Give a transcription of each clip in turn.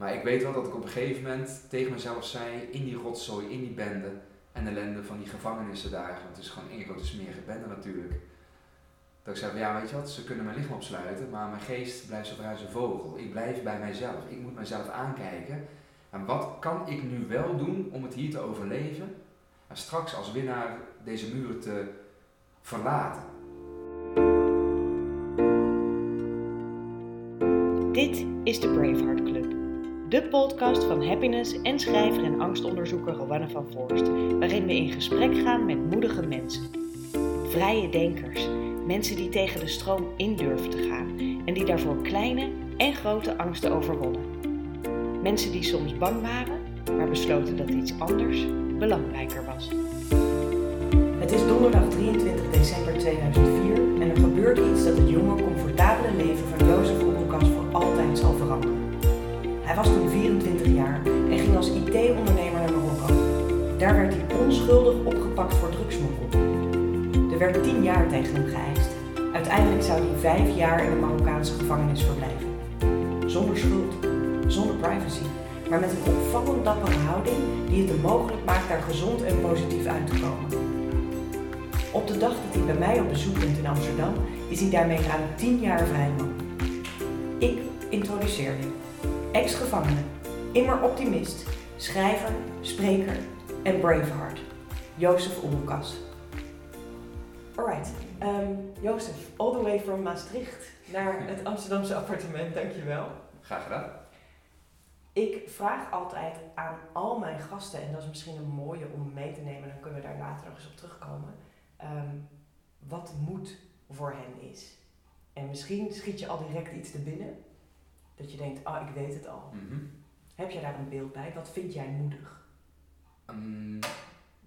Maar ik weet wel dat ik op een gegeven moment tegen mezelf zei, in die rotzooi, in die bende en ellende van die gevangenissen daar, want het is gewoon één grote smerige bende natuurlijk. Dat ik zei, ja weet je wat, ze kunnen mijn lichaam opsluiten, maar mijn geest blijft zo als een vogel. Ik blijf bij mijzelf, ik moet mijzelf aankijken. En wat kan ik nu wel doen om het hier te overleven en straks als winnaar deze muren te verlaten? Dit is de Braveheart Club. De podcast van happiness en schrijver en angstonderzoeker Rowanne van Voorst, waarin we in gesprek gaan met moedige mensen. Vrije denkers, mensen die tegen de stroom in durven te gaan en die daarvoor kleine en grote angsten overwonnen. Mensen die soms bang waren, maar besloten dat iets anders belangrijker was. Het is donderdag 23 december 2004 en er gebeurt iets dat het jonge, comfortabele leven van Jozef Oebelkas voor altijd zal veranderen. Hij was toen 24 jaar en ging als IT-ondernemer naar Marokko. Daar werd hij onschuldig opgepakt voor drugsmokkel. Er werd 10 jaar tegen hem geëist. Uiteindelijk zou hij 5 jaar in de Marokkaanse gevangenis verblijven. Zonder schuld, zonder privacy, maar met een opvallend dappere houding die het hem mogelijk maakt daar gezond en positief uit te komen. Op de dag dat hij bij mij op bezoek bent in Amsterdam, is hij daarmee ruim 10 jaar vrijman. Ik introduceer je. Ex-gevangene, immer optimist, schrijver, spreker en braveheart. Jozef Oelkas. Alright, um, Jozef, all the way from Maastricht naar het Amsterdamse appartement, dankjewel. Graag gedaan. Ik vraag altijd aan al mijn gasten, en dat is misschien een mooie om mee te nemen, dan kunnen we daar later nog eens op terugkomen, ehm, wat moed voor hen is. En misschien schiet je al direct iets te binnen, dat je denkt, ah, ik weet het al. Mhm. Heb jij daar een beeld bij? Wat vind jij moedig? Um,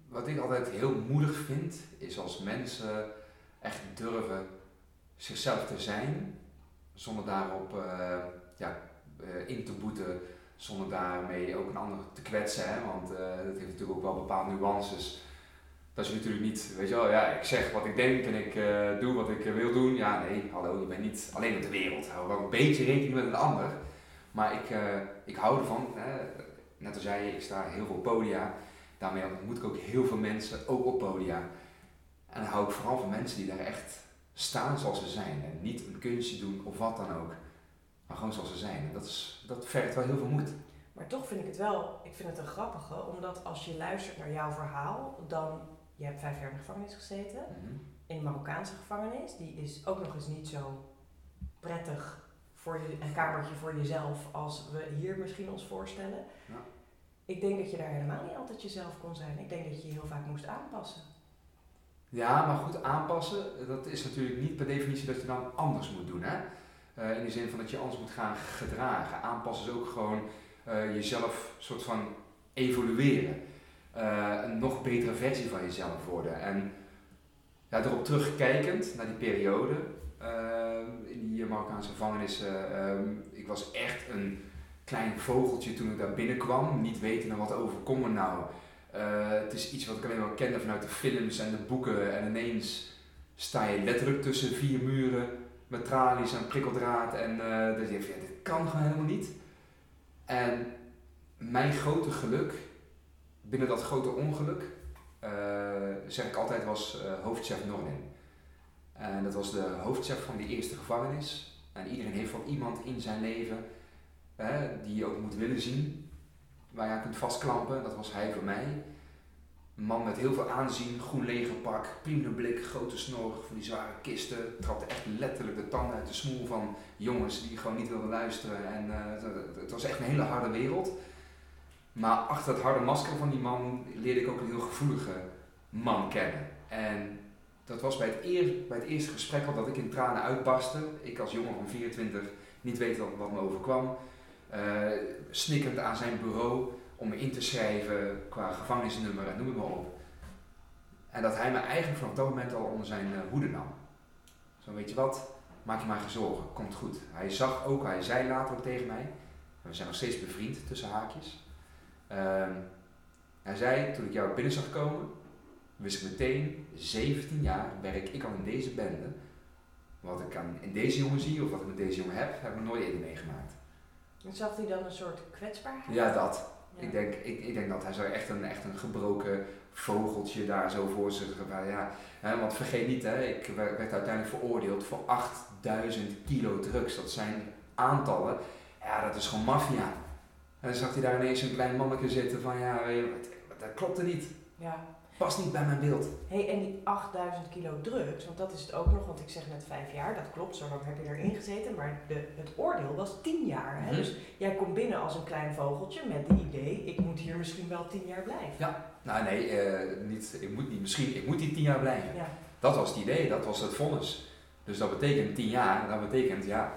wat ik altijd heel moedig vind, is als mensen echt durven zichzelf te zijn, zonder daarop uh, ja, uh, in te boeten, zonder daarmee ook een ander te kwetsen. Hè? Want uh, dat heeft natuurlijk ook wel bepaalde nuances. Dat is natuurlijk niet, weet je wel, ja, ik zeg wat ik denk en ik doe wat ik wil doen. Ja, nee, hallo, je bent niet alleen op de wereld. Hou wel een beetje rekening met een ander. Maar ik, ik hou ervan, net als jij, ik sta heel veel podia daarmee ontmoet ik ook heel veel mensen, ook op podia. En dan hou ik vooral van mensen die daar echt staan zoals ze zijn. En niet een kunstje doen of wat dan ook. Maar gewoon zoals ze zijn. En dat, is, dat vergt wel heel veel moed. Maar toch vind ik het wel, ik vind het een grappige, omdat als je luistert naar jouw verhaal, dan, je hebt vijf jaar in de gevangenis gezeten, Mhm. in de Marokkaanse gevangenis, die is ook nog eens niet zo prettig voor je, een kamertje voor jezelf als we hier misschien ons voorstellen. Ja. Ik denk dat je daar helemaal niet altijd jezelf kon zijn. Ik denk dat je je heel vaak moest aanpassen. Ja, maar goed, aanpassen, dat is natuurlijk niet per definitie dat je dan anders moet doen. Hè? Uh, in de zin van dat je anders moet gaan gedragen. Aanpassen is ook gewoon uh, jezelf soort van evolueren. Uh, een nog betere versie van jezelf worden. En ja, erop terugkijkend naar die periode in die Marokkaanse gevangenissen. ik was echt een klein vogeltje toen ik daar binnenkwam, niet weten wat overkomt me nou. Het is iets wat ik alleen maar kende vanuit de films en de boeken en ineens sta je letterlijk tussen vier muren met tralies en prikkeldraad en dus je ja, dit kan gewoon helemaal niet. En mijn grote geluk, binnen dat grote ongeluk, uh, zeg ik altijd, was hoofdchef Nornin. En dat was de hoofdchef van die eerste gevangenis. En iedereen heeft wel iemand in zijn leven die je ook moet willen zien, waar je aan kunt vastklampen. Dat was hij voor mij. Een man met heel veel aanzien, groen legerpak, prima blik, grote snor, van die zware kisten. Trapte echt letterlijk de tanden uit de smoel van jongens die gewoon niet wilden luisteren. En het, het, was echt een hele harde wereld. Maar achter dat harde masker van die man leerde ik ook een heel gevoelige man kennen. En dat was bij het, bij het eerste gesprek al dat ik in tranen uitbarstte. Ik als jongen van 24 niet weet wat, me overkwam. Uh, snikkend aan zijn bureau om me in te schrijven qua gevangenisnummer en noem het maar op. En dat hij me eigenlijk vanaf dat moment al onder zijn uh, hoede nam. Zo weet je wat, maak je maar geen zorgen, komt goed. Hij zag ook, hij zei later ook tegen mij, we zijn nog steeds bevriend tussen haakjes. Uh, hij zei, toen ik jou binnen zag komen, wist ik meteen, 17 jaar werk ik al in deze bende. Wat ik aan, in deze jongen zie of wat ik met deze jongen heb, heb ik nog nooit eerder meegemaakt. En zag hij dan een soort kwetsbaarheid? Ja, dat. Ja. Ik, denk, ik, ik denk dat hij zo echt een, echt een gebroken vogeltje daar zo voor zich. Ja, hè, want vergeet niet, hè, ik werd werd uiteindelijk veroordeeld voor 8000 kilo drugs. Dat zijn aantallen. Ja, dat is gewoon maffia. En dan zag hij daar ineens een klein manneke zitten van ja, dat klopte niet. Ja. Past niet bij mijn beeld. Hey, en die 8000 kilo drugs, want dat is het ook nog, want ik zeg net vijf jaar, dat klopt, zo lang heb je erin gezeten, maar de, het oordeel was 10 jaar. Hè? Mhm. Dus jij komt binnen als een klein vogeltje met het idee, ik moet hier misschien wel 10 jaar blijven. Nou nee, eh, niet, ik moet niet, misschien, ik moet die 10 jaar blijven. Ja. Dat was het idee, dat was het vonnis. Dus dat betekent 10 jaar, dat betekent ja,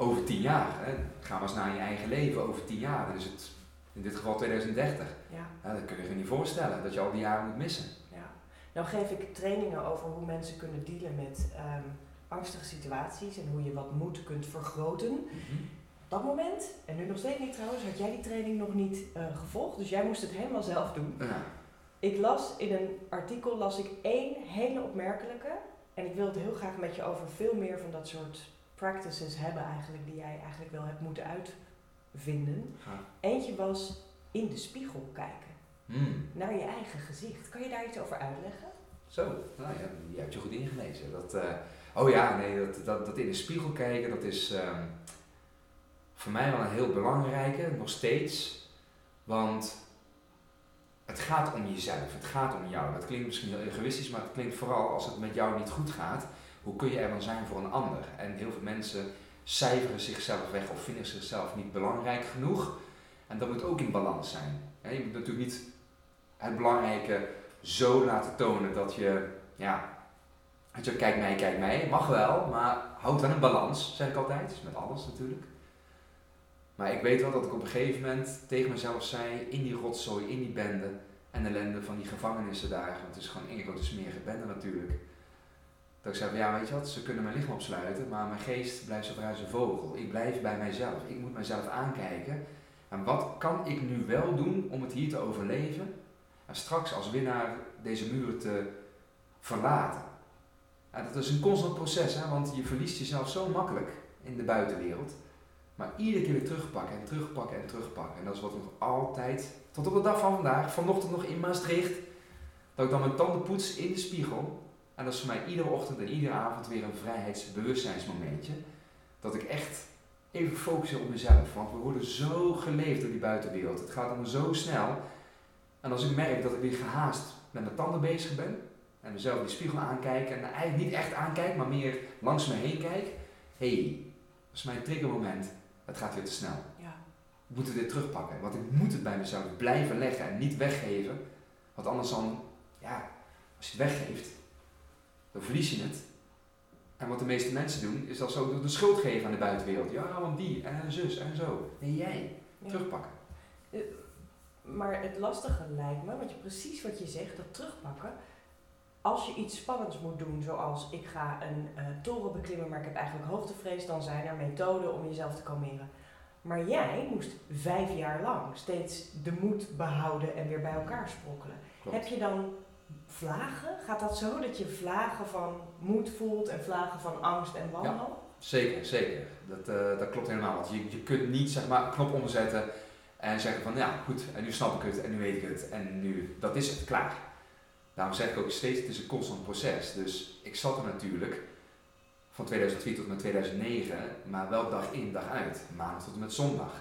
over 10 jaar. Hè, ga maar eens naar je eigen leven, over 10 jaar. Dan is het in dit geval 2030. Ja, dat kun je je niet voorstellen, dat je al die jaren moet missen. ja. Nou geef ik trainingen over hoe mensen kunnen dealen met ehm, angstige situaties en hoe je wat moed kunt vergroten. Op dat moment, en nu nog steeds niet trouwens, had jij die training nog niet eh, gevolgd, dus jij moest het helemaal zelf doen. Ja. Ik las in een artikel las ik één hele opmerkelijke. En ik wil het heel graag met je over veel meer van dat soort practices hebben eigenlijk, die jij eigenlijk wel hebt moeten uitvinden. Eentje was in de spiegel kijken, Hmm. naar je eigen gezicht. Kan je daar iets over uitleggen? Zo, nou ja, je hebt je goed ingelezen. Dat, eh, oh ja, nee, dat, dat, dat in de spiegel kijken, dat is ehm, voor mij wel een heel belangrijke, nog steeds. Want het gaat om jezelf, het gaat om jou. Dat klinkt misschien heel egoïstisch, maar het klinkt vooral als het met jou niet goed gaat. Hoe kun je er dan zijn voor een ander? En heel veel mensen cijferen zichzelf weg of vinden zichzelf niet belangrijk genoeg. En dat moet ook in balans zijn. Je moet natuurlijk niet het belangrijke zo laten tonen dat je, ja, dat je kijk mij, kijk mij, mag wel, maar houd dan een balans, zeg ik altijd, met alles natuurlijk. Maar ik weet wel dat ik op een gegeven moment tegen mezelf zei, in die rotzooi, in die bende en ellende van die gevangenissen daar, want het is gewoon één grote smerige bende natuurlijk. Dat ik zei van, ja weet je wat, ze kunnen mijn lichaam opsluiten, maar mijn geest blijft zo vrij als een vogel. Ik blijf bij mijzelf, ik moet mijzelf aankijken. En wat kan ik nu wel doen om het hier te overleven? En straks als winnaar deze muren te verlaten. Ja, dat is een constant proces, hè, want je verliest jezelf zo makkelijk in de buitenwereld. Maar iedere keer weer terugpakken en terugpakken en terugpakken. En dat is wat nog altijd, tot op de dag van vandaag, vanochtend nog in Maastricht, dat ik dan mijn tanden poets in de spiegel. En dat is voor mij iedere ochtend en iedere avond weer een vrijheidsbewustzijnsmomentje. Dat ik echt even focus op mezelf. Want we worden zo geleefd door die buitenwereld. Het gaat allemaal zo snel. En als ik merk dat ik weer gehaast met mijn tanden bezig ben. En mezelf in de spiegel aankijk. En eigenlijk niet echt aankijk, maar meer langs me heen kijk. Hé, hey, dat is mijn triggermoment. Het gaat weer te snel. Ja. Ik moet het weer terugpakken. Want ik moet het bij mezelf blijven leggen en niet weggeven. Want anders dan, ja, als je het weggeeft, dan verlies je het. En wat de meeste mensen doen, is dat zo de schuld geven aan de buitenwereld. Ja, want die en zus en zo. Nee, jij. Ja. Terugpakken. Maar het lastige lijkt me, want je precies wat je zegt, dat terugpakken. Als je iets spannends moet doen, zoals ik ga een eh, toren beklimmen, maar ik heb eigenlijk hoogtevrees, dan zijn er methoden om jezelf te kalmeren. Maar jij moest vijf jaar lang steeds de moed behouden en weer bij elkaar sprokkelen. Klopt. Heb je dan vlagen? Gaat dat zo dat je vlagen van moed voelt en vlagen van angst en wanhoop? Zeker, zeker. Dat, eh, dat klopt helemaal. Want je, je kunt niet zeg maar, een knop omzetten en zeggen van ja goed, en nu snap ik het en nu weet ik het en nu, dat is het, klaar. Daarom zeg ik ook steeds, het is een constant proces. Dus ik zat er natuurlijk van 2004 tot en met 2009, maar wel dag in, dag uit. Maandag tot en met zondag.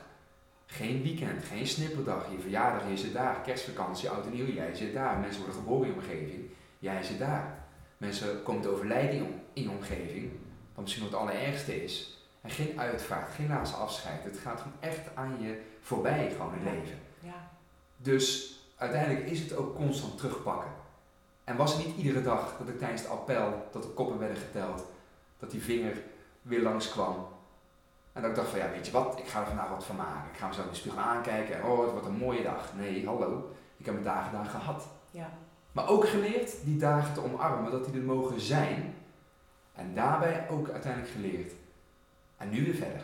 Geen weekend, geen snipperdag. Je verjaardag, je zit daar. Kerstvakantie, oud en nieuw, jij zit daar. Mensen worden geboren in je omgeving, jij zit daar. Mensen komen te overlijden in je- in je omgeving, wat misschien nog het allerergste is. En geen uitvaart, geen laatste afscheid. Het gaat gewoon echt aan je voorbij, gewoon het leven. Ja. Dus uiteindelijk is het ook constant terugpakken. En was het niet iedere dag dat ik tijdens het appel, dat de koppen werden geteld, dat die vinger weer langskwam. En dat ik dacht van ja, weet je wat, ik ga er vandaag wat van maken. Ik ga mezelf in de spiegel aankijken en oh, het wordt een mooie dag. Nee, hallo, ik heb mijn dagen daar gehad. Ja. Maar ook geleerd die dagen te omarmen, dat die er mogen zijn. En daarbij ook uiteindelijk geleerd. En nu weer verder.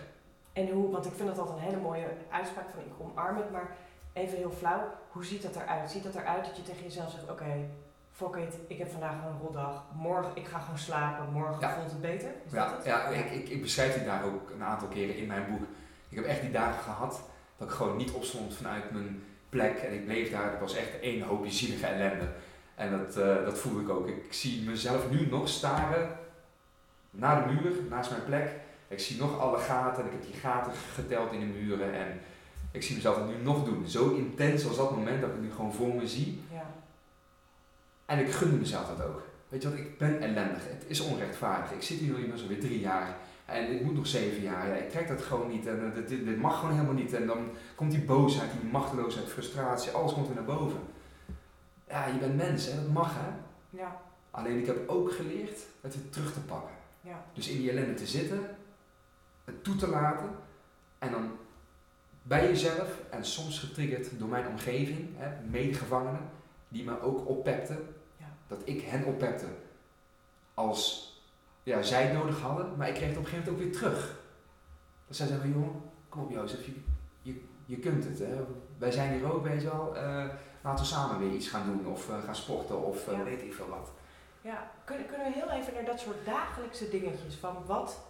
En hoe, want ik vind dat altijd een hele mooie uitspraak van ik omarm het, maar even heel flauw, hoe ziet dat eruit? Ziet dat eruit dat je tegen jezelf zegt, oké, fuck it, ik heb vandaag gewoon een rotdag, morgen, ik ga gewoon slapen, morgen Ja. voelt het beter? Is Ja, dat het? ja ik, ik, ik beschrijf die daar ook een aantal keren in mijn boek. Ik heb echt die dagen gehad dat ik gewoon niet opstond vanuit mijn plek en ik bleef daar. Het was echt één hoopje zielige ellende. En dat, uh, dat voelde ik ook. Ik zie mezelf nu nog staren naar de muur, naast mijn plek. Ik zie nog alle gaten en ik heb die gaten geteld in de muren. En ik zie mezelf het nu nog doen. Zo intens was dat moment dat ik nu gewoon voor me zie. En ik gunde mezelf dat ook. Weet je wat, ik ben ellendig. Het is onrechtvaardig. Ik zit hier nu alweer drie jaar. En ik moet nog zeven jaar. Ja, ik trek dat gewoon niet. En uh, dit, dit, mag gewoon helemaal niet. En dan komt die boosheid, die machteloosheid, frustratie. Alles komt weer naar boven. Ja, je bent mens en dat mag hè. Ja. Alleen ik heb ook geleerd het weer terug te pakken. Ja. Dus in die ellende te zitten, het toe te laten. En dan bij jezelf en soms getriggerd door mijn omgeving, hè, medegevangenen, die me ook oppepten. Dat ik hen oppepte als ja, zij het nodig hadden, maar ik kreeg het op een gegeven moment ook weer terug. Dat zij zeggen, jongen, kom op Jozef, je, je, je kunt het. Hè. Wij zijn hier ook, weet je wel, uh, laten we samen weer iets gaan doen of uh, gaan sporten of uh, weet ik veel wat. Ja, kunnen, kunnen we heel even naar dat soort dagelijkse dingetjes van wat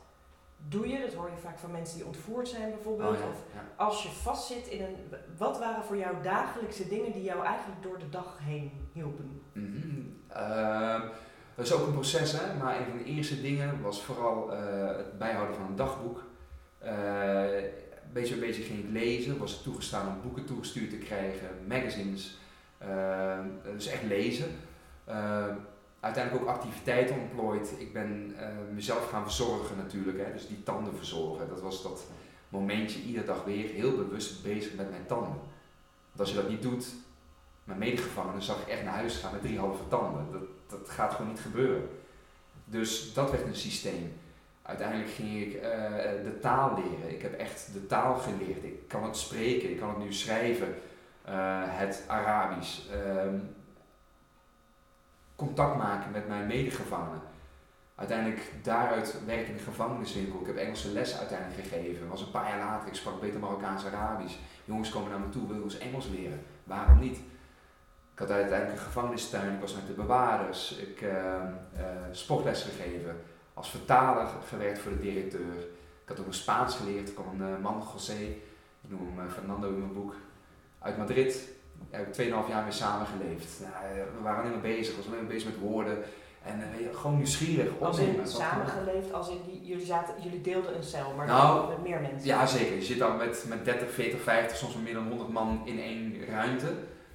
doe je? Dat hoor je vaak van mensen die ontvoerd zijn bijvoorbeeld. Oh of als je vastzit in een. Wat waren voor jou dagelijkse dingen die jou eigenlijk door de dag heen hielpen? Mm dat is ook een proces, hè? maar een van de eerste dingen was vooral uh, het bijhouden van een dagboek. Uh, beetje bij beetje ging lezen, was het toegestaan om boeken toegestuurd te krijgen, magazines, uh, dus echt lezen. uiteindelijk ook activiteiten ontplooid. Ik ben mezelf gaan verzorgen natuurlijk, hè? dus die tanden verzorgen. Dat was dat momentje iedere dag weer heel bewust bezig met mijn tanden. Want als je dat niet doet, mijn medegevangenen zag ik echt naar huis gaan met drie halve tanden. Dat, dat gaat gewoon niet gebeuren. Dus dat werd een systeem. Uiteindelijk ging ik uh, de taal leren. Ik heb echt de taal geleerd. Ik kan het spreken, ik kan het nu schrijven. Uh, het Arabisch. Uh, contact maken met mijn medegevangenen. Uiteindelijk daaruit werk in de gevangeniswinkel. Ik heb Engelse les uiteindelijk gegeven. Dat was een paar jaar later. Ik sprak beter Marokkaans-Arabisch. Jongens komen naar me toe, willen ons Engels leren. Waarom niet? Ik had uiteindelijk een gevangenistuin, ik was met de bewaarders, ik uh, uh, sportles gegeven, als vertaler gewerkt voor de directeur. Ik had ook nog Spaans geleerd, ik kwam een uh, man, José, ik noem hem Fernando in mijn boek, uit Madrid. Daar heb ik 2,5 jaar mee samengeleefd. Nou, we waren alleen maar bezig, ik was alleen maar bezig met woorden. En uh, gewoon nieuwsgierig. Als in samengeleefd, als in die, jullie, zaten, jullie deelden een cel, maar nou, met meer mensen? Ja, zeker. Je zit dan met, met 30, 40, 50, soms meer dan 100 man in één ruimte.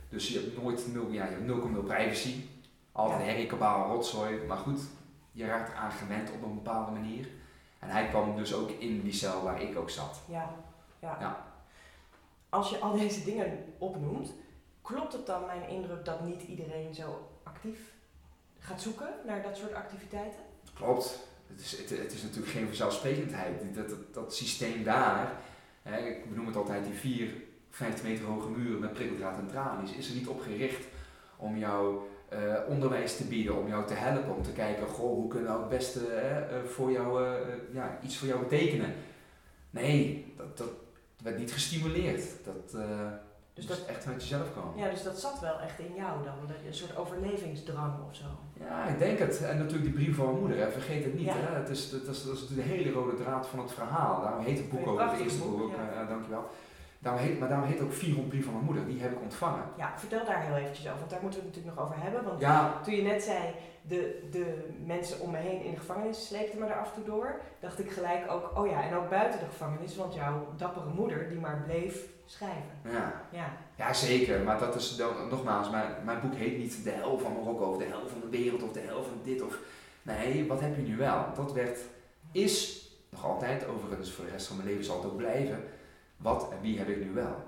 Dus je hebt nooit nul, ja, je hebt 0,0 privacy. Altijd ja. herrie, kabaal, rotzooi. Maar goed, je raakt eraan gewend op een bepaalde manier. En hij kwam dus ook in die cel waar ik ook zat. Ja, ja. ja. Als je al deze dingen opnoemt, klopt het dan mijn indruk dat niet iedereen zo actief gaat zoeken naar dat soort activiteiten? Klopt. Het is, het, het is natuurlijk geen vanzelfsprekendheid. Dat, dat, dat systeem daar, hè, ik benoem het altijd die vier 50 meter hoge muren met prikkeldraad en tralies is er niet op gericht om jou uh, onderwijs te bieden, om jou te helpen, om te kijken, goh, hoe kunnen we het beste uh, voor jou, uh, ja, iets voor jou betekenen. Nee, dat, dat werd niet gestimuleerd. Dat, dus dat echt vanuit jezelf kwam. Ja, dus dat zat wel echt in jou dan, een soort overlevingsdrang of zo. Ja, ik denk het. En natuurlijk die brief van mijn moeder, hè. vergeet het niet. Hè. Het is, dat, is, dat is de hele rode draad van het verhaal. Daarom heet het boek ook, het eerste boek ook, ja. dankjewel. Daarom heet, maar daarom heet ook 400 brief van mijn moeder. Die heb ik ontvangen. Ja, vertel daar heel eventjes over. Want daar moeten we het natuurlijk nog over hebben. Want ja. toen je net zei, de, de mensen om me heen in de gevangenis sleepten me er af en toe door. Dacht ik gelijk ook, oh ja, en ook buiten de gevangenis. Want jouw dappere moeder, die maar bleef schrijven. Ja, ja. ja zeker. Maar dat is dan, nogmaals, mijn, mijn boek heet niet de hel van Marokko. Of de hel van de wereld. Of de hel van dit. Of, nee, wat heb je nu wel? Dat werd, is nog altijd, overigens voor de rest van mijn leven zal het ook blijven wat en wie heb ik nu wel?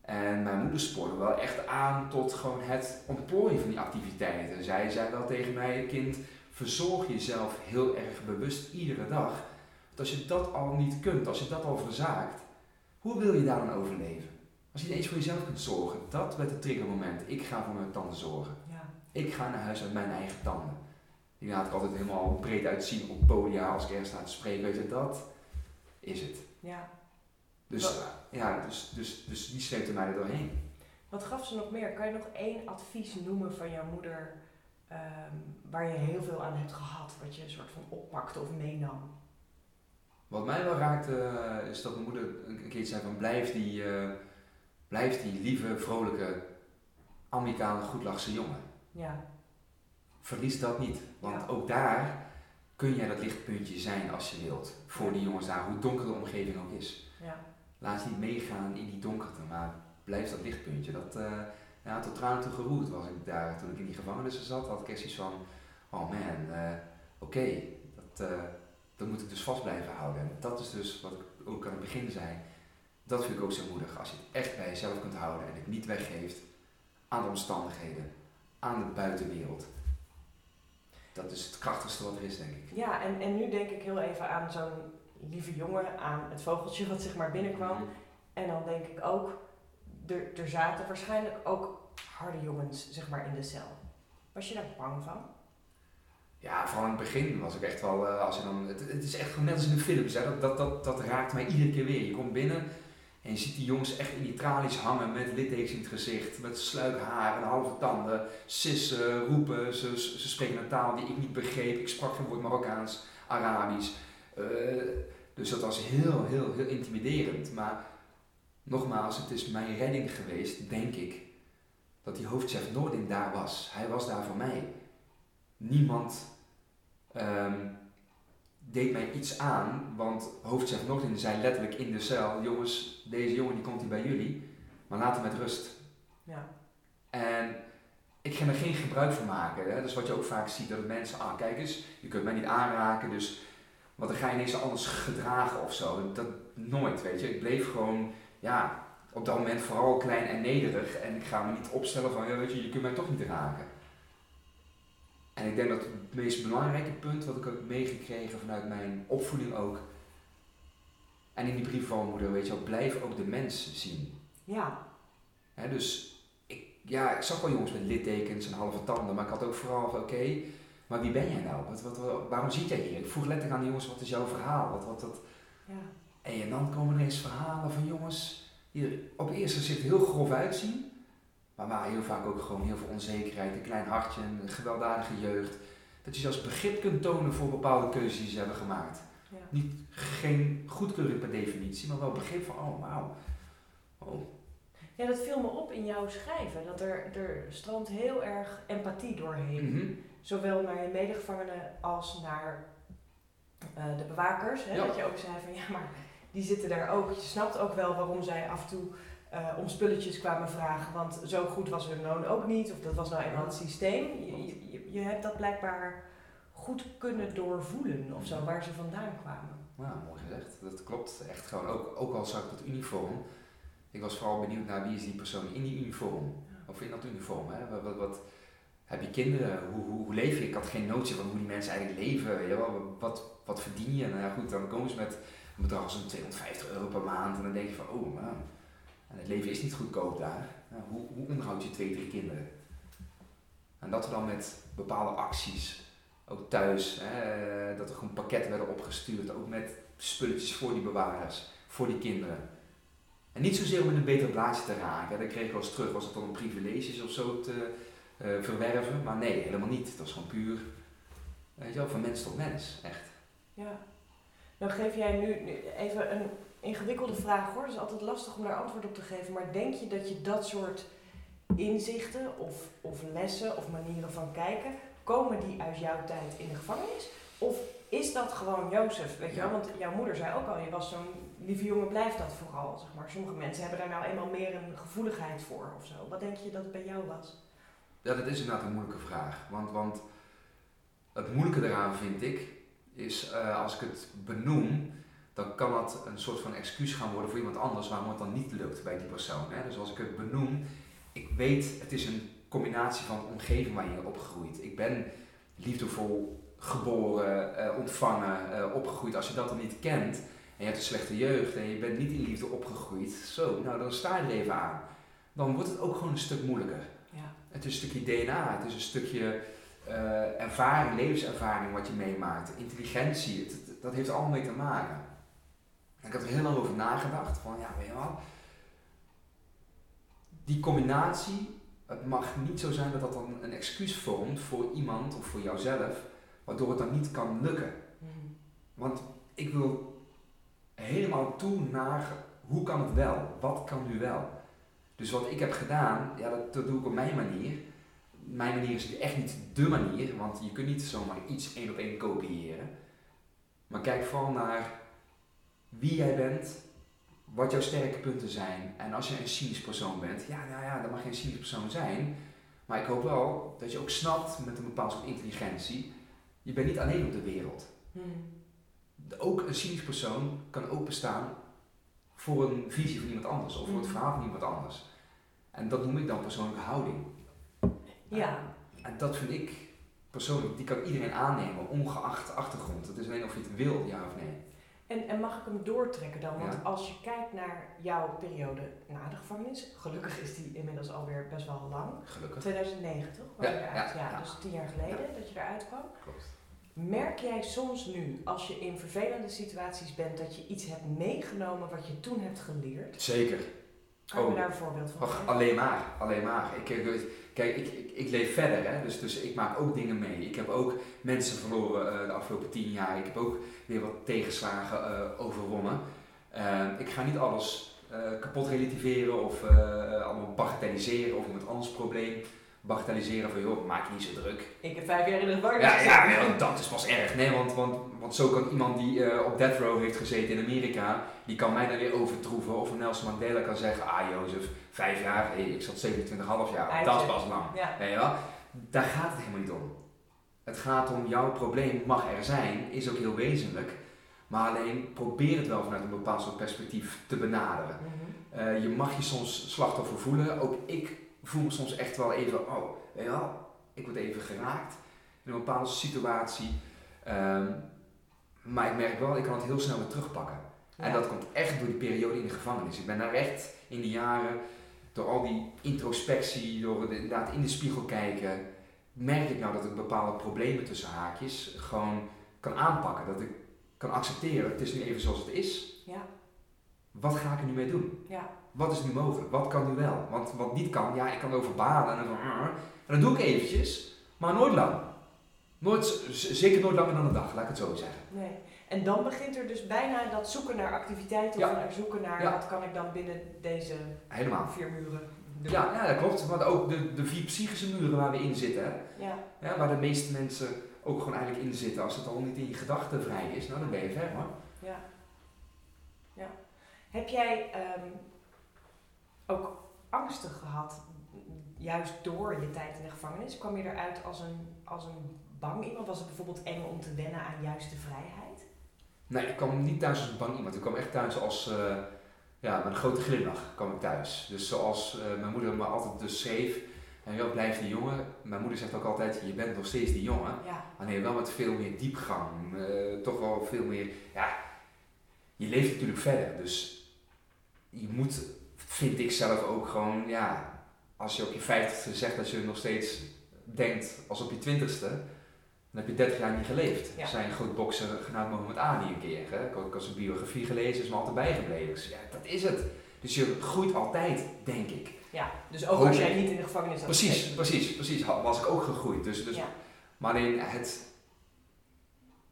En mijn moeder spoorde wel echt aan tot gewoon het ontplooien van die activiteiten. Zij zei wel tegen mij, kind, verzorg jezelf heel erg bewust iedere dag. Want als je dat al niet kunt, als je dat al verzaakt, hoe wil je daar dan overleven? Als je niet eens voor jezelf kunt zorgen, dat werd het triggermoment. Ik ga voor mijn tanden zorgen. Ja. Ik ga naar huis met mijn eigen tanden. Die laat ik altijd helemaal breed uitzien op podia als ik ergens sta te spreken. Weet je, dat is het. Ja. Dus, ja, dus, dus, dus die sleepte mij er doorheen. Wat gaf ze nog meer? Kan je nog één advies noemen van jouw moeder um, waar je heel veel aan hebt gehad, wat je een soort van oppakte of meenam? Wat mij wel raakte eh, is dat mijn moeder een keer zei van blijf die, uh, blijf die lieve, vrolijke, amicale, goedlachse jongen. Ja. Verlies dat niet, want ook daar kun jij dat lichtpuntje zijn als je wilt. Voor die jongens daar, hoe donker de omgeving ook is. Ja. Laat je niet meegaan in die donkerte, maar blijf dat lichtpuntje. Dat, uh, ja, tot tranen toe geroerd was ik daar. Toen ik in die gevangenis zat, had ik echt iets van, oh man, oké, dat dat moet ik dus vast blijven houden. En dat is dus wat ik ook aan het begin zei. Dat vind ik ook zo moedig. Als je het echt bij jezelf kunt houden en het niet weggeeft aan de omstandigheden, aan de buitenwereld. Dat is het krachtigste wat er is, denk ik. Ja, en, en nu denk ik heel even aan zo'n lieve jongen, aan het vogeltje wat zeg maar binnenkwam. Mhm. En dan denk ik ook, er, er zaten waarschijnlijk ook harde jongens zeg maar in de cel. Was je daar bang van? Ja, vooral in het begin was ik echt wel, uh, als je dan, het, het, is echt gewoon net als in de films, hè, dat, dat, dat, dat raakt mij iedere keer weer. Je komt binnen en je ziet die jongens echt in die tralies hangen met littekens in het gezicht, met sluik haar en halve tanden, sissen, roepen, ze, ze spreken een taal die ik niet begreep. Ik sprak geen woord Marokkaans, Arabisch. Uh, dus dat was heel, heel, heel intimiderend. Maar nogmaals, het is mijn redding geweest, denk ik, dat die hoofdchef Noordin daar was. Hij was daar voor mij niemand um, deed mij iets aan, want hoofdchef Nordin zei letterlijk in de cel, jongens, deze jongen die komt hier bij jullie, maar laat hem met rust. Ja. En ik ging er geen gebruik van maken. Hè? Dus wat je ook vaak ziet, dat mensen, ah kijk eens, je kunt mij niet aanraken, dus wat dan ga je ineens anders gedragen of zo. Dat nooit, weet je. Ik bleef gewoon, ja, op dat moment vooral klein en nederig en ik ga me niet opstellen van, ja weet je, je kunt mij toch niet raken. En ik denk dat het meest belangrijke punt wat ik heb meegekregen vanuit mijn opvoeding ook. En in die brief van moeder, weet je wel, blijf ook de mens zien. Ja. dus ik, ja, ik zag wel jongens met littekens en halve tanden, maar ik had ook vooral van oké, maar wie ben jij nou? Wat, wat, waarom zit jij hier? Ik vroeg letterlijk aan de jongens, wat is jouw verhaal? Wat, wat, wat? Ja. En dan komen er eens verhalen van jongens die er op eerste gezicht heel grof uitzien. Maar waar heel vaak ook gewoon heel veel onzekerheid, een klein hartje, een gewelddadige jeugd. Dat je zelfs begrip kunt tonen voor bepaalde keuzes die ze hebben gemaakt. Ja. Niet, geen goedkeuring per definitie, maar wel begrip van, oh wauw. Oh. Ja, dat viel me op in jouw schrijven. Dat er, er strandt heel erg empathie doorheen. Mhm. Zowel naar je medegevangenen als naar uh, de bewakers. Hè? Dat je ook zei van, ja maar die zitten daar ook. Je snapt ook wel waarom zij af en toe uh, om spulletjes kwamen vragen, want zo goed was hun loon ook niet, of dat was nou eenmaal het systeem. Je, je, je, hebt dat blijkbaar goed kunnen doorvoelen of zo, waar ze vandaan kwamen. Ja, mooi gezegd. Dat klopt echt gewoon. Ook, ook al zag ik dat uniform, ik was vooral benieuwd naar wie is die persoon in die uniform, of in dat uniform. Hè? Wat, wat, wat heb je kinderen? Hoe, hoe, leef je? Ik had geen notie van hoe die mensen eigenlijk leven. Ja, wat, wat verdien je? Nou ja, goed, dan komen ze met een bedrag als 250 euro per maand en dan denk je van, oh het leven is niet goedkoop daar. hoe, hoe onderhoud je twee, drie kinderen? En dat we dan met bepaalde acties, ook thuis, hè, dat er gewoon pakketten werden opgestuurd, ook met spulletjes voor die bewarers, voor die kinderen. En niet zozeer om in een beter blaadje te raken, dat kreeg ik wel eens terug, was het dan om privileges of zo te uh, verwerven, maar nee, helemaal niet. Dat was gewoon puur, weet je wel, van mens tot mens, echt. Ja. Nou geef jij nu even een ingewikkelde vraag hoor. Het is altijd lastig om daar antwoord op te geven. Maar denk je dat je dat soort inzichten of, of lessen of manieren van kijken, komen die uit jouw tijd in de gevangenis? Of is dat gewoon Jozef? Weet je wel? Want jouw moeder zei ook al, je was zo'n lieve jongen, blijft dat vooral. Zeg maar. Sommige mensen hebben daar nou eenmaal meer een gevoeligheid voor of zo. Wat denk je dat het bij jou was? Ja, dat is inderdaad een moeilijke vraag. Want, want het moeilijke eraan vind ik, is uh, als ik het benoem, dan kan dat een soort van excuus gaan worden voor iemand anders waarom het dan niet lukt bij die persoon. Hè? Dus als ik het benoem, ik weet, het is een combinatie van omgeving waar je opgegroeid. Ik ben liefdevol geboren, uh, ontvangen, uh, opgegroeid. Als je dat dan niet kent en je hebt een slechte jeugd en je bent niet in liefde opgegroeid, zo, nou dan sta je er even aan. Dan wordt het ook gewoon een stuk moeilijker. Het is een stukje DNA, het is een stukje uh, ervaring, levenservaring wat je meemaakt, intelligentie, het, dat heeft er allemaal mee te maken ik heb er heel lang over nagedacht. Van ja, weet je wel. Die combinatie, het mag niet zo zijn dat dat dan een excuus vormt voor iemand of voor jouzelf, waardoor het dan niet kan lukken. Mhm. Want ik wil helemaal toe naar hoe kan het wel? Wat kan nu wel? Dus wat ik heb gedaan, ja, dat, dat doe ik op mijn manier. Mijn manier is echt niet de manier, want je kunt niet zomaar iets één op één kopiëren. Maar kijk vooral naar wie jij bent, wat jouw sterke punten zijn. En als je een cynisch persoon bent, ja, nou ja, dan mag je een cynisch persoon zijn. Maar ik hoop wel dat je ook snapt met een bepaald soort intelligentie, je bent niet alleen op de wereld. Hmm. Ook een cynisch persoon kan ook bestaan voor een visie van iemand anders of voor het hmm. verhaal van iemand anders. En dat noem ik dan persoonlijke houding. Ja. En dat vind ik persoonlijk, die kan iedereen aannemen, ongeacht de achtergrond. Het is alleen of je het wil, ja of nee. En, en mag ik hem doortrekken dan? Want als je kijkt naar jouw periode na de gevangenis, gelukkig is die inmiddels alweer best wel lang. Gelukkig. 2009 toch? ja, ja, ja, dus tien jaar geleden dat je eruit kwam. Klopt. Merk jij soms nu, als je in vervelende situaties bent, dat je iets hebt meegenomen wat je toen hebt geleerd? Zeker. Kan je oh. daar een voorbeeld van alleen maar, alleen maar. Ik, kijk, ik, ik, ik, leef verder, hè? Dus, dus ik maak ook dingen mee. Ik heb ook mensen verloren uh, de afgelopen tien jaar. Ik heb ook weer wat tegenslagen uh, overwonnen. Uh, ik ga niet alles kapot relativeren of allemaal bagatelliseren of iemand anders probleem bagatelliseren van joh, maak je niet zo druk. Ik heb vijf jaar in de gevangenis Ja, ja nee, dat is pas erg. Nee, want, want, want zo kan iemand die uh, op death row heeft gezeten in Amerika, die kan mij dan weer overtroeven. Of Nelson Mandela kan zeggen, ah Jozef, vijf jaar, hey, ik zat 27,5 jaar, dat is pas lang. Ja. Nee, ja, daar gaat het helemaal niet om. Het gaat om, jouw probleem mag er zijn, is ook heel wezenlijk. Maar alleen probeer het wel vanuit een bepaald soort perspectief te benaderen. Mhm. uh, je mag je soms slachtoffer voelen. Ook ik voel me soms echt wel even, oh, weet je wel, ik word even geraakt in een bepaalde situatie. Um, maar ik merk wel, ik kan het heel snel weer terugpakken. En dat komt echt door die periode in de gevangenis. Ik ben daar echt in de jaren, door al die introspectie, door inderdaad in de spiegel kijken, merk ik nou dat ik bepaalde problemen tussen haakjes gewoon kan aanpakken. Dat ik kan accepteren, het is nu even zoals het is. Ja. Wat ga ik er nu mee doen? Ja wat is nu mogelijk? Wat kan nu wel? Want wat niet kan, ja, ik kan over baden en, en dat doe ik eventjes, maar nooit lang. Nooit, zeker nooit langer dan een dag, laat ik het zo zeggen. Nee. En dan begint er dus bijna dat zoeken naar activiteiten of naar zoeken naar wat kan ik dan binnen deze Helemaal. vier muren doen. Ja, ja, dat klopt. Want ook de, de vier psychische muren waar we in zitten, Ja. Ja, waar de meeste mensen ook gewoon eigenlijk in zitten. Als het al niet in je gedachten vrij is, nou dan ben je ver hoor. Ja. ja. Heb jij um, ook angstig gehad, juist door je tijd in de gevangenis? Kwam je eruit als een, als een bang iemand? Was het bijvoorbeeld eng om te wennen aan juist de vrijheid? Nee, ik kwam niet thuis als een bang iemand. Ik kwam echt thuis als, uh, ja, met een grote glimlach kwam ik thuis. Dus zoals uh, mijn moeder me altijd dus schreef, en joh, blijf die jongen. Mijn moeder zegt ook altijd, je bent nog steeds die jongen. Ja. Maar nee, wel met veel meer diepgang. Uh, toch wel veel meer, ja, je leeft natuurlijk verder. Dus je moet vind ik zelf ook gewoon, ja, als je op je vijftigste zegt dat je nog steeds denkt als op je twintigste, dan heb je 30 jaar niet geleefd. Er zijn groot bokser genaamd Mohammed Ali een keer. Hè? Ik heb ook zijn biografie gelezen, is me altijd bijgebleven. Dus ja, dat is het. Dus je groeit altijd, denk ik. Ja, dus ook als jij niet in de gevangenis had Precies, precies, precies. Was ik ook gegroeid. Dus, dus, ja. Maar alleen het,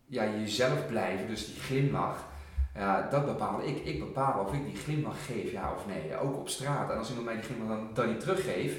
ja, jezelf blijven, dus die glimlach, ja, dat bepaalde ik. Ik bepaal of ik die glimlach geef, ja of nee. Ook op straat. En als iemand mij die glimlach dan, dan niet teruggeeft,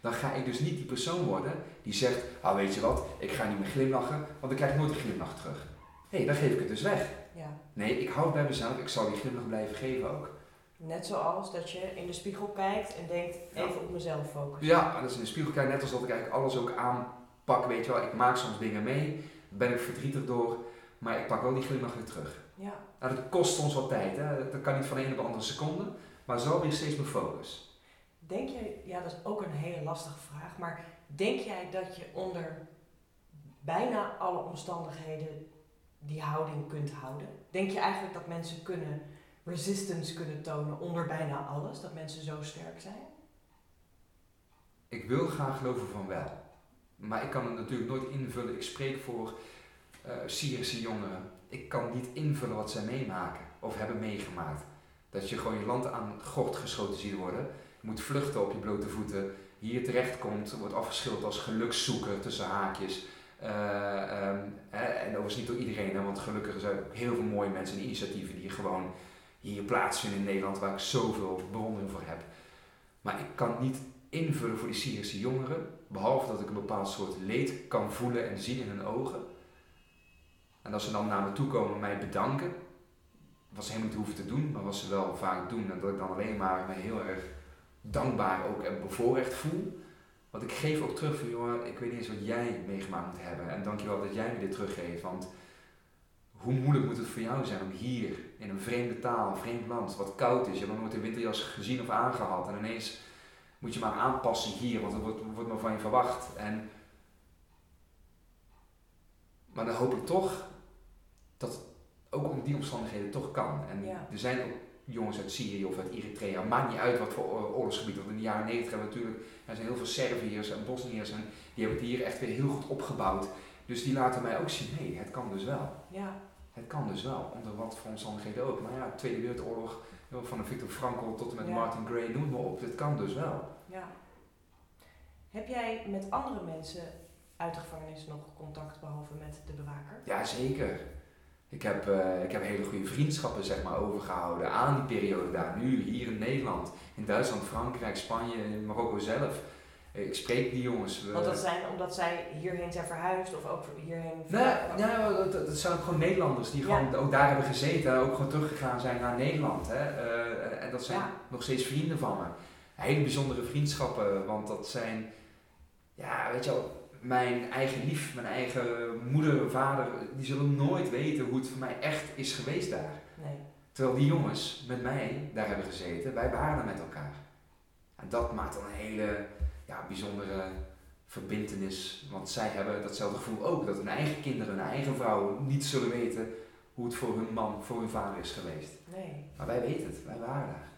dan ga ik dus niet die persoon worden die zegt, ah weet je wat, ik ga niet meer glimlachen, want dan krijg ik nooit die glimlach terug. Nee, dan geef ik het dus weg. Ja. Nee, ik hou het bij mezelf, ik zal die glimlach blijven geven ook. Net zoals dat je in de spiegel kijkt en denkt, even op mezelf focussen. Ja, dat is in de spiegel kijken, net als dat ik eigenlijk alles ook aanpak, weet je wel. Ik maak soms dingen mee, ben ik verdrietig door, maar ik pak wel die glimlach weer terug. Ja. Nou, dat kost ons wat tijd. Hè? Dat kan niet van de ene op de andere seconde. Maar zo weer steeds meer focus. Denk jij, ja dat is ook een hele lastige vraag, maar denk jij dat je onder bijna alle omstandigheden die houding kunt houden? Denk je eigenlijk dat mensen kunnen resistance kunnen tonen onder bijna alles? Dat mensen zo sterk zijn? Ik wil graag geloven van wel. Maar ik kan het natuurlijk nooit invullen. Ik spreek voor uh, Syrische jongeren ik kan niet invullen wat zij meemaken of hebben meegemaakt. Dat je gewoon je land aan gort geschoten ziet worden. Je moet vluchten op je blote voeten. Hier terechtkomt, wordt afgeschilderd als gelukszoeker tussen haakjes. Uh, um, en overigens niet door iedereen, hè, want gelukkig zijn er heel veel mooie mensen en initiatieven die gewoon hier plaatsvinden in Nederland waar ik zoveel bewondering voor heb. Maar ik kan niet invullen voor die Syrische jongeren, behalve dat ik een bepaald soort leed kan voelen en zien in hun ogen. En als ze dan naar me toe komen en mij bedanken, wat ze helemaal niet hoeven te doen, maar wat ze wel vaak doen, en dat ik dan alleen maar me heel erg dankbaar ook en bevoorrecht voel. Want ik geef ook terug van, jongen, ik weet niet eens wat jij meegemaakt moet hebben. En dankjewel dat jij me dit teruggeeft. Want hoe moeilijk moet het voor jou zijn om hier, in een vreemde taal, een vreemd land, wat koud is. Je hebt nog nooit een winterjas gezien of aangehad. En ineens moet je maar aanpassen hier, want er wordt, wordt maar van je verwacht. En, maar dan hoop ik toch dat ook onder die omstandigheden toch kan. En er zijn ook jongens uit Syrië of uit Eritrea, maakt niet uit wat voor oorlogsgebied. Want in de jaren 90 hebben we natuurlijk, er zijn heel veel Serviërs en Bosniërs en die hebben het hier echt weer heel goed opgebouwd. Dus die laten mij ook zien, hé, het kan dus wel. Ja. Het kan dus wel, onder wat voor omstandigheden ook. Maar ja, Tweede Wereldoorlog, van Victor Frankl tot en met Martin Gray, noem maar op. Het kan dus wel. Ja. Heb jij met andere mensen uit de gevangenis nog contact behalve met de bewaker? Ja, zeker. Ik heb, uh, ik heb hele goede vriendschappen zeg maar, overgehouden aan die periode daar. Nu, hier in Nederland, in Duitsland, Frankrijk, Spanje, Marokko zelf. Ik spreek die jongens. Want dat zijn omdat zij hierheen zijn verhuisd of ook hierheen... Nee, ja, dat, dat zijn ook gewoon Nederlanders die gewoon ook daar hebben gezeten. Ook gewoon teruggegaan zijn naar Nederland. Hè. Uh, en dat zijn nog steeds vrienden van me. Hele bijzondere vriendschappen, want dat zijn... Ja, weet je wel, mijn eigen lief, mijn eigen moeder, vader, die zullen nooit weten hoe het voor mij echt is geweest daar. Nee. Terwijl die jongens met mij daar hebben gezeten, wij waren met elkaar. En dat maakt dan een hele ja, bijzondere verbindenis. Want zij hebben datzelfde gevoel ook, dat hun eigen kinderen, hun eigen vrouwen niet zullen weten hoe het voor hun man, voor hun vader is geweest. Nee. Maar wij weten het, wij waren daar.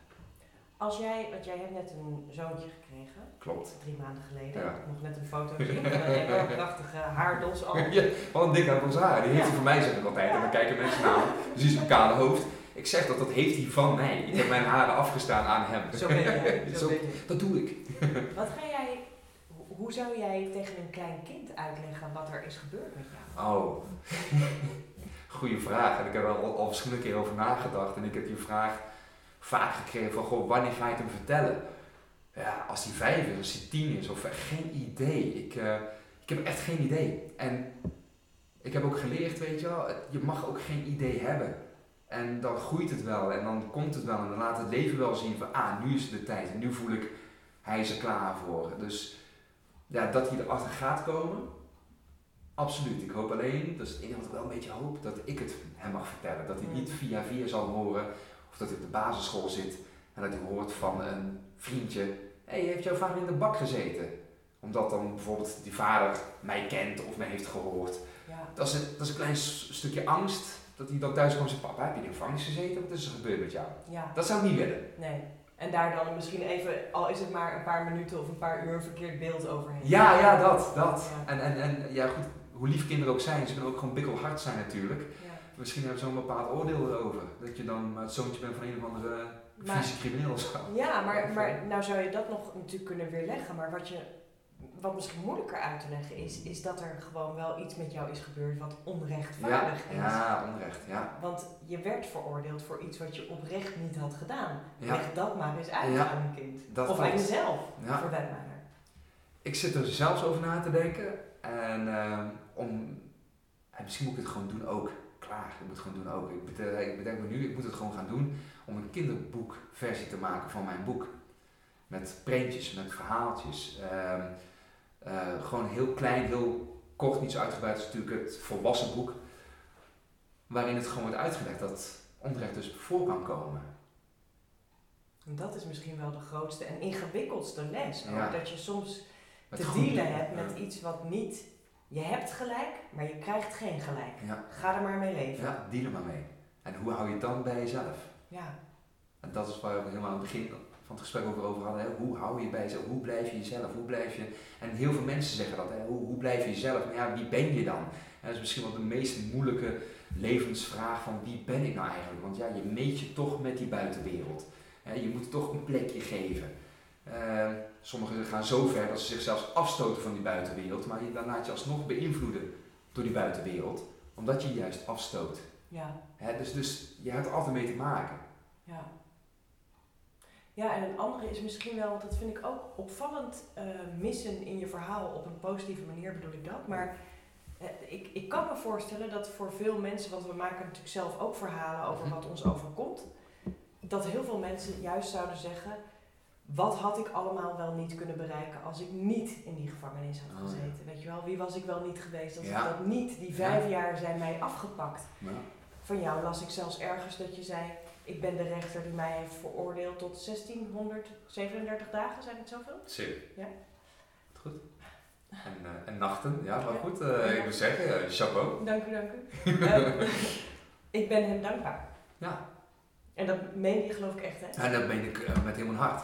Als jij, want jij hebt net een zoontje gekregen. Klopt. Drie maanden geleden. Ja. Ik nog net een foto zien van een prachtige haardos al. Ja, wat een dik haardos haar. Die heeft hij van mij, zeg ik altijd. En dan kijken mensen naar. Dus hij is een kale hoofd. Ik zeg dat, dat heeft hij van mij. Ik heb mijn haren afgestaan aan hem. Zo ben. Zo, Zo Dat doe ik. Wat ga jij, hoe zou jij tegen een klein kind uitleggen wat er is gebeurd met jou? Oh, goede vraag. En ik heb er al, al verschillende keer over nagedacht. En ik heb die vraag vaak gekregen van, goh, wanneer ga je het hem vertellen? Ja, als hij vijf is, als hij tien is, of geen idee. Ik, uh, ik heb echt geen idee. En ik heb ook geleerd, weet je wel, je mag ook geen idee hebben. En dan groeit het wel en dan komt het wel en dan laat het leven wel zien van, ah, nu is het de tijd en nu voel ik, hij is er klaar voor. Dus ja, dat hij erachter gaat komen, absoluut. Ik hoop alleen, dat is het enige wat ik wel een beetje hoop, dat ik het hem mag vertellen. Dat hij niet via via zal horen of dat hij op de basisschool zit en dat hij hoort van een vriendje, hé, hey, heeft jouw vader in de bak gezeten? Omdat dan bijvoorbeeld die vader mij kent of mij heeft gehoord. Ja. Dat, is een, dat is een klein stukje angst, dat hij dan thuis komt en zegt, papa, heb je in de gevangenis gezeten? Wat is er gebeurd met jou? Ja. Dat zou ik niet willen. Nee. En daar dan misschien even, al is het maar een paar minuten of een paar uur, een verkeerd beeld overheen. Ja, ja, dat, dat. En, en, en ja, goed, hoe lief kinderen ook zijn, ze kunnen ook gewoon bikkelhard zijn natuurlijk misschien hebben ze zo'n bepaald oordeel erover. Dat je dan het zoontje bent van een of andere fysieke crimineel of zo. Ja, maar, maar nou zou je dat nog natuurlijk kunnen weerleggen. Maar wat, je, wat misschien moeilijker uit te leggen is, is dat er gewoon wel iets met jou is gebeurd wat onrechtvaardig ja, is. Ja, onrecht, ja. Want je werd veroordeeld voor iets wat je oprecht niet had gedaan. Leg dat maar eens uit aan een kind. Of aan jezelf, ja. voor dat matter. Ik zit er zelfs over na te denken. En uh, om, en misschien moet ik het gewoon doen ook klaar, ik moet het gewoon doen ook. Ik bedenk, ik bedenk me nu, ik moet het gewoon gaan doen om een kinderboekversie te maken van mijn boek. Met prentjes, met verhaaltjes. Ehm, eh, gewoon heel klein, heel kort, niet zo uitgebreid als natuurlijk het volwassen boek. Waarin het gewoon wordt uitgelegd dat onrecht dus voor kan komen. En dat is misschien wel de grootste en ingewikkeldste les. Dat je soms te dealen hebt met iets wat niet je hebt gelijk, maar je krijgt geen gelijk. Ja. Ga er maar mee leven. Ja, deal er maar mee. En hoe hou je het dan bij jezelf? Ja. En dat is waar we helemaal aan het begin van het gesprek over, over hadden. Hè? Hoe hou je bij jezelf? Hoe blijf je jezelf? Hoe blijf je... En heel veel mensen zeggen dat. Hè? Hoe, hoe blijf je jezelf? Maar ja, wie ben je dan? dat is misschien wel de meest moeilijke levensvraag van wie ben ik nou eigenlijk? Want ja, je meet je toch met die buitenwereld. Je moet toch een plekje geven. Uh, sommigen gaan zo ver dat ze zichzelf afstoten van die buitenwereld, maar je, dan laat je alsnog beïnvloeden door die buitenwereld, omdat je juist afstoot. Ja. dus, dus je hebt er altijd mee te maken. Ja. Ja, en een andere is misschien wel, dat vind ik ook opvallend uh, missen in je verhaal. Op een positieve manier bedoel ik dat. Maar uh, ik, ik kan me voorstellen dat voor veel mensen, want we maken natuurlijk zelf ook verhalen over wat ons overkomt, dat heel veel mensen juist zouden zeggen: wat had ik allemaal wel niet kunnen bereiken als ik niet in die gevangenis had gezeten? Oh, ja. Weet je wel, wie was ik wel niet geweest als ja. ik dat niet, die vijf jaar zijn mij afgepakt. Ja. Van jou las ik zelfs ergens dat je zei, ik ben de rechter die mij heeft veroordeeld tot 1637 dagen, zijn het zoveel? Zeker. Ja. Goed. En, uh, en nachten, ja, maar goed, uh, ik moet zeggen, uh, chapeau. Dank u, dank u. ik ben hem dankbaar. Ja. En dat meen je geloof ik echt, hè? En dat meen ik met heel mijn hart.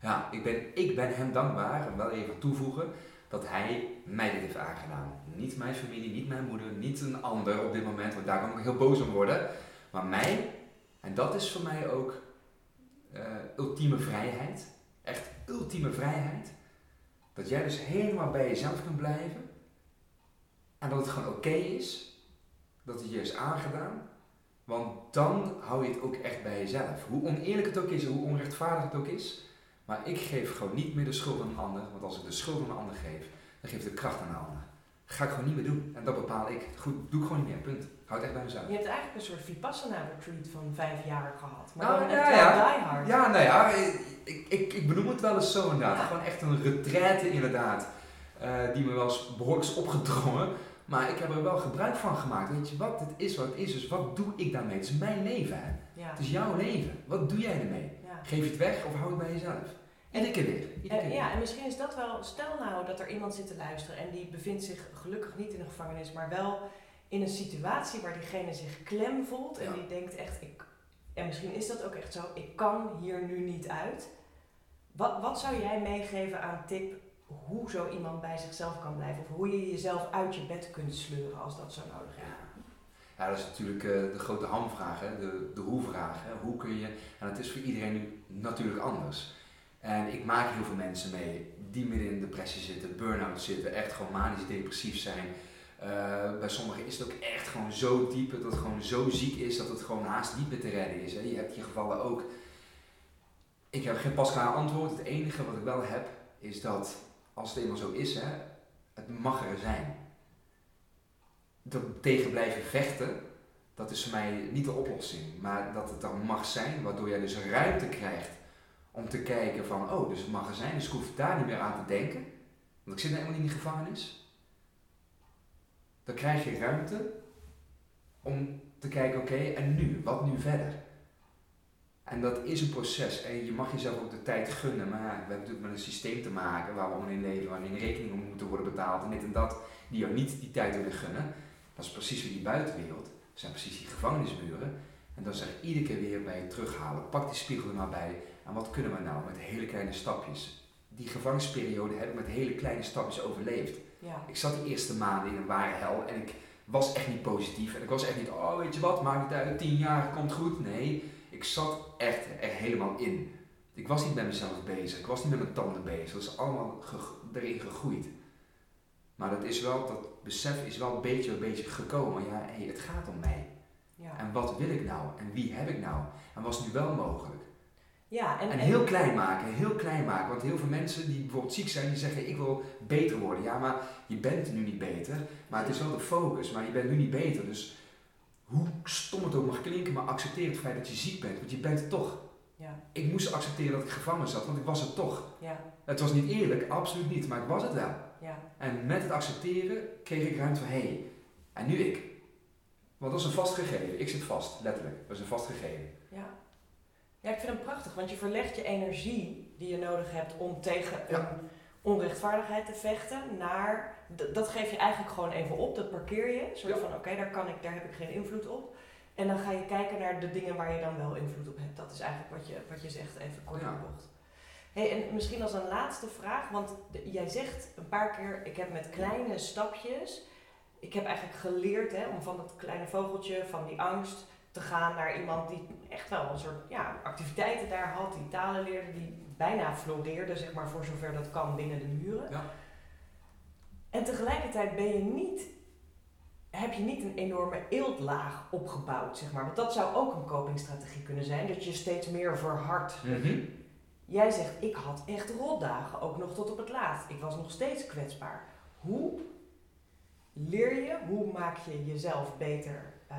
Ja, ik ben, ik ben hem dankbaar, en wel even toevoegen, dat hij mij dit heeft aangedaan. Niet mijn familie, niet mijn moeder, niet een ander op dit moment, want daar kan ik heel boos om worden. Maar mij, en dat is voor mij ook uh, ultieme vrijheid. Echt ultieme vrijheid. Dat jij dus helemaal bij jezelf kunt blijven. En dat het gewoon oké is. Dat het je is aangedaan. Want dan hou je het ook echt bij jezelf. Hoe oneerlijk het ook is, hoe onrechtvaardig het ook is. Maar ik geef gewoon niet meer de schuld aan een ander. Want als ik de schuld aan een ander geef, dan geef ik de kracht aan een ander. Dat ga ik gewoon niet meer doen. En dat bepaal ik. Goed, doe ik gewoon niet meer. Punt. Houd echt bij mezelf. Je hebt eigenlijk een soort Vipassana retreat van vijf jaar gehad. Maar nou, dan ja, ja. die hard. Ja, nou ja, ik, ik, ik benoem het wel eens zo inderdaad. Gewoon echt een retraite inderdaad. Uh, die me wel eens behoorlijk is opgedrongen. Maar ik heb er wel gebruik van gemaakt. Weet je wat, het is wat het is. Dus wat doe ik daarmee? Het is mijn leven hè. Ja. Het is jouw leven. Wat doe jij ermee? Ja. Geef je het weg of hou het bij jezelf? Iedere keer weer. Iedere keer ja, en misschien is dat wel, stel nou dat er iemand zit te luisteren en die bevindt zich gelukkig niet in een gevangenis, maar wel in een situatie waar diegene zich klem voelt en Ja. die denkt echt, ik, en misschien is dat ook echt zo, ik kan hier nu niet uit. Wat, wat zou jij meegeven aan tip hoe zo iemand bij zichzelf kan blijven of hoe je jezelf uit je bed kunt sleuren als dat zo nodig is? Ja. Ja, dat is natuurlijk eh, de grote hamvraag, hè? De, de hoe-vraag. Hoe kun je, en het is voor iedereen nu natuurlijk anders. En ik maak heel veel mensen mee die midden in depressie zitten, burn-out zitten, echt gewoon manisch depressief zijn. Eh, bij sommigen is het ook echt gewoon zo diep dat het gewoon zo ziek is dat het gewoon haast niet meer te redden is. Hè? Je hebt die gevallen ook. Ik heb geen pasklaar antwoord. Het enige wat ik wel heb is dat als het eenmaal zo is, hè, het mag er zijn. Dat tegen blijven vechten, dat is voor mij niet de oplossing. Maar dat het dan mag zijn, waardoor jij dus ruimte krijgt om te kijken van, oh, dus het mag er zijn, dus ik hoef daar niet meer aan te denken. Want ik zit nou helemaal niet in die gevangenis. Dan krijg je ruimte om te kijken, oké, en nu? Wat nu verder? En dat is een proces en je mag jezelf ook de tijd gunnen. Maar we hebben natuurlijk met een systeem te maken waar we allemaal in leven, waarin rekeningen moeten worden betaald en dit en dat, die jou niet die tijd willen gunnen. Dat is precies weer die buitenwereld. Dat zijn precies die gevangenismuren. En dan zeg ik iedere keer weer bij je terughalen. Pak die spiegel er maar bij. En wat kunnen we nou met hele kleine stapjes? Die gevangenisperiode heb ik met hele kleine stapjes overleefd. Ja. Ik zat die eerste maanden in een ware hel en ik was echt niet positief. En ik was echt niet, oh weet je wat, maakt het uit, tien jaar komt goed. Nee, ik zat echt er helemaal in. Ik was niet met mezelf bezig, ik was niet met mijn tanden bezig. Dat is allemaal ge- erin gegroeid. Maar dat is wel, dat besef is wel een beetje een beetje gekomen. Ja, hey, het gaat om mij. Ja. En wat wil ik nou? En wie heb ik nou? En was nu wel mogelijk? Ja, en, En heel klein maken, heel klein maken. Want heel veel mensen die bijvoorbeeld ziek zijn, die zeggen ik wil beter worden. Ja, maar je bent nu niet beter. Maar het is wel de focus, maar je bent nu niet beter. Dus hoe stom het ook mag klinken, maar accepteer het feit dat je ziek bent. Want je bent het toch. Ja, Ik moest accepteren dat ik gevangen zat, want ik was het toch. ja, Het was niet eerlijk, absoluut niet, maar ik was het wel. ja. En met het accepteren kreeg ik ruimte van hé, hey, en nu ik. Want dat is een vast gegeven. Ik zit vast, letterlijk. Dat is een vast gegeven. Ja. ik vind hem prachtig, want je verlegt je energie die je nodig hebt om tegen Ja. een onrechtvaardigheid te vechten naar, dat geef je eigenlijk gewoon even op, dat parkeer je. Soort Ja. van, oké, daar kan ik, daar heb ik geen invloed op. En dan ga je kijken naar de dingen waar je dan wel invloed op hebt. Dat is eigenlijk wat je, wat je zegt, even kort Ja. bocht. Hey, en misschien als een laatste vraag, want jij zegt een paar keer, ik heb met kleine stapjes, ik heb eigenlijk geleerd hè, om van dat kleine vogeltje, van die angst, te gaan naar iemand die echt wel een soort ja, activiteiten daar had, die talen leerde, die bijna floreerde, zeg maar, voor zover dat kan binnen de muren. Ja. En tegelijkertijd ben je niet heb je niet een enorme eeltlaag opgebouwd, zeg maar. Want dat zou ook een copingstrategie kunnen zijn, dat je steeds meer verhardt. Mhm. Jij zegt, ik had echt rotdagen, ook nog tot op het laatst. Ik was nog steeds kwetsbaar. Hoe leer je, hoe maak je jezelf beter uh,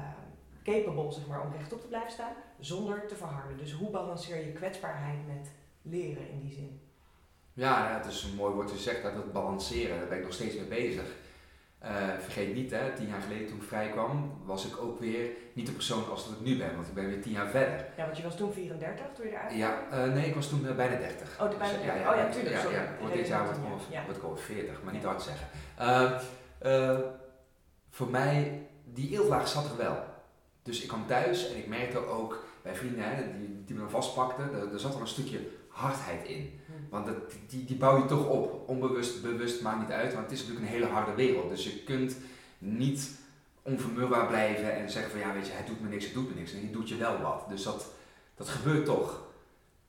capable, zeg maar, om rechtop te blijven staan, zonder te verharden? Dus hoe balanceer je kwetsbaarheid met leren in die zin? Ja, het is een mooi woord te zeggen, dat het balanceren, daar ben ik nog steeds mee bezig. Uh, vergeet niet, hè, tien jaar geleden toen ik vrij kwam, was ik ook weer niet de persoon als dat ik nu ben, want ik ben weer tien jaar verder. Ja, want je was toen 34 toen je eruit Ja, uh, nee, ik was toen uh, bijna 30. Oh, bijna 30. Dus, ja, ja, oh ja, tuurlijk. Ja, sorry. ja, dit jaar word ik, ja. over 40, maar niet hard zeggen. Ehm, voor mij, die eeltlaag zat er wel. Dus ik kwam thuis en ik merkte ook bij vrienden hè, die, die me dan vastpakten, er, er zat al een stukje hardheid in. Want dat, die, die bouw je toch op, onbewust, bewust, maakt niet uit, want het is natuurlijk een hele harde wereld. Dus je kunt niet onvermurbaar blijven en zeggen van ja weet je, het doet me niks, het doet me niks. En je doet je wel wat. Dus dat, dat gebeurt toch.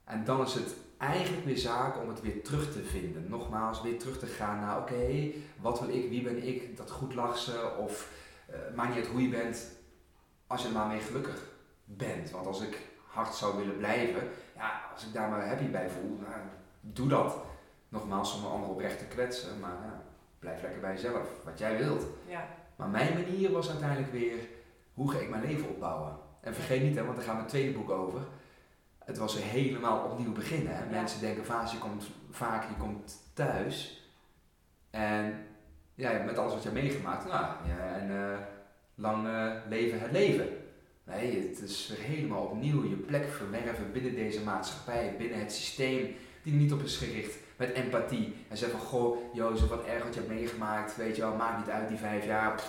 En dan is het eigenlijk weer zaak om het weer terug te vinden. Nogmaals, weer terug te gaan naar oké, wat wil ik, wie ben ik, dat goed lachsen of uh, maakt niet uit hoe je bent, als je er maar mee gelukkig bent. Want als ik hard zou willen blijven, ja, als ik daar maar happy bij voel, nou, doe dat. Nogmaals, om een ander oprecht te kwetsen, maar ja, blijf lekker bij jezelf, wat jij wilt. Ja. Maar mijn manier was uiteindelijk weer, hoe ga ik mijn leven opbouwen? En vergeet niet, hè, want daar gaat mijn tweede boek over. Het was helemaal opnieuw beginnen. Hè. Mensen denken vaak je komt, vaak, je komt thuis en ja, met alles wat je hebt meegemaakt, nou, ja, en uh, lang uh, leven het leven. Nee, het is helemaal opnieuw je plek verwerven binnen deze maatschappij, binnen het systeem die niet op is gericht met empathie. En zeggen van, goh, Jozef, wat erg wat je hebt meegemaakt, weet je wel, maakt niet uit die vijf jaar,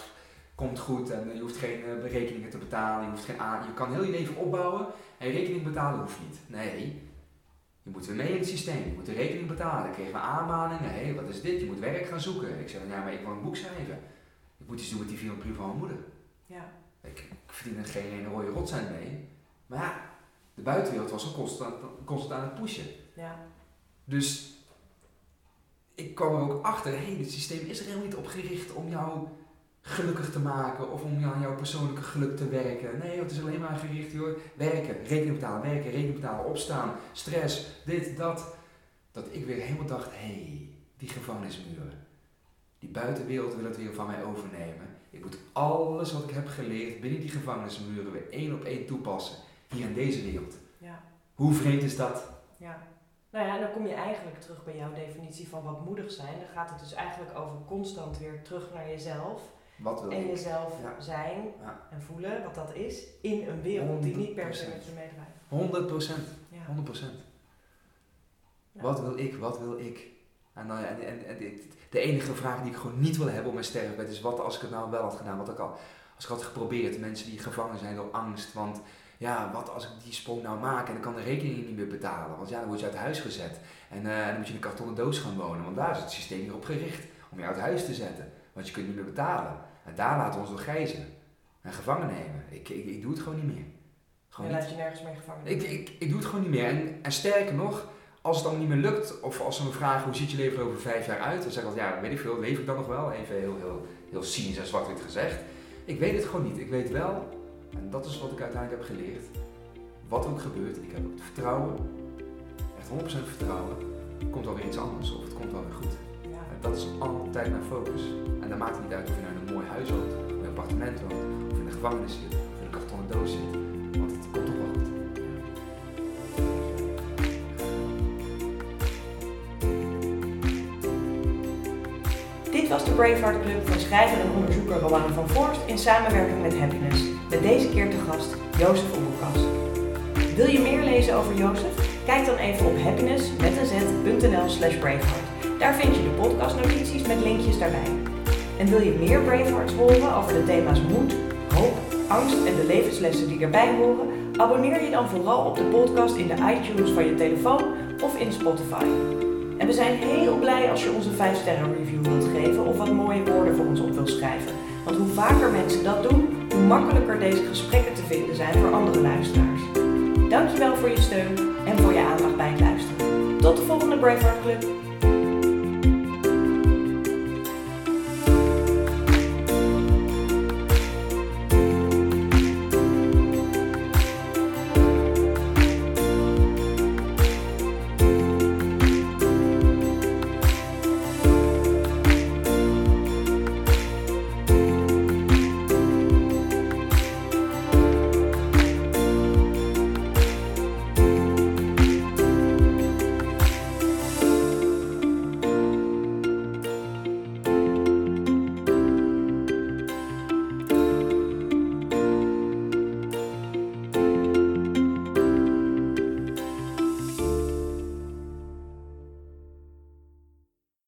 komt goed en je hoeft geen uh, rekeningen te betalen, je, hoeft geen aan, je kan heel je leven opbouwen en rekening betalen hoeft niet. Nee, je moet weer mee in het systeem, je moet de rekening betalen. Ik kreeg een aanmaningen, hé, wat is dit, je moet werk gaan zoeken. Ik zei, ja, maar ik wil een boek schrijven. Ik moet iets doen met die 400 brief van mijn moeder. Ja. Ik, ik verdien er geen ene rode rotzijn mee. Maar ja, de buitenwereld was al constant, constant aan het pushen. Ja. Dus ik kwam er ook achter, hé, hey, dit systeem is er helemaal niet op gericht om jou gelukkig te maken of om aan jouw persoonlijke geluk te werken. Nee, het is alleen maar gericht, joh, werken, rekening betalen, werken, rekening betalen, opstaan, stress, dit, dat. Dat ik weer helemaal dacht, hé, hey, die gevangenismuren, die buitenwereld wil het weer van mij overnemen. Ik moet alles wat ik heb geleerd binnen die gevangenismuren weer één op één toepassen, hier in deze wereld. Ja. Hoe vreemd is dat? Ja. Nou ja, en dan kom je eigenlijk terug bij jouw definitie van wat moedig zijn. Dan gaat het dus eigenlijk over constant weer terug naar jezelf. Wat wil en ik? jezelf Ja. zijn Ja. en voelen wat dat is in een wereld die niet per se 100%. met je meedraait. 100 procent. Ja. 100 procent. Wat wil ik? Wat wil ik? En, dan, en, en, en de- de enige vraag die ik gewoon niet wil hebben op mijn sterfbed is wat als ik het nou wel had gedaan? Wat ik al, als ik had geprobeerd, mensen die gevangen zijn door angst. Want ja, wat als ik die sprong nou maak en dan kan de rekening niet meer betalen? Want ja, dan word je uit huis gezet. En eh, dan moet je in een kartonnen doos gaan wonen. Want daar is het systeem hier op gericht. Om je uit huis te zetten. Want je kunt niet meer betalen. En daar laten we ons door gijzen. En gevangen nemen. Ik, ik, ik doe het gewoon niet meer. Gewoon Je laat je nergens mee gevangen. Ik, ik, ik doe het gewoon niet meer. En, en sterker nog, als het dan niet meer lukt, of als ze me vragen hoe ziet je leven er over vijf jaar uit, dan zeg ik altijd, ja, weet ik veel, leef ik dan nog wel? Even heel, heel, heel cynisch en zwart-wit gezegd. Ik weet het gewoon niet. Ik weet wel, en dat is wat ik uiteindelijk heb geleerd, wat ook gebeurt, ik heb het vertrouwen, echt 100% vertrouwen, komt wel weer iets anders of het komt wel weer goed. En dat is altijd mijn focus. En dan maakt het niet uit of je nou in een mooi huis woont, of in een appartement woont, of in de gevangenis zit, of in een kartonnen doos zit. De Braveheart Club van schrijver en onderzoeker Rowanne van Voorst in samenwerking met Happiness. Met deze keer te gast Jozef Oebelkas. Wil je meer lezen over Jozef? Kijk dan even op happiness met een z.nl slash braveheart. Daar vind je de podcastnotities met linkjes daarbij. En wil je meer Bravehearts horen over de thema's moed, hoop, angst en de levenslessen die erbij horen? Abonneer je dan vooral op de podcast in de iTunes van je telefoon of in Spotify. En we zijn heel blij als je onze 5 sterren review wilt geven of wat mooie woorden voor ons op wilt schrijven. Want hoe vaker mensen dat doen, hoe makkelijker deze gesprekken te vinden zijn voor andere luisteraars. Dankjewel voor je steun en voor je aandacht bij het luisteren. Tot de volgende Braveheart Club.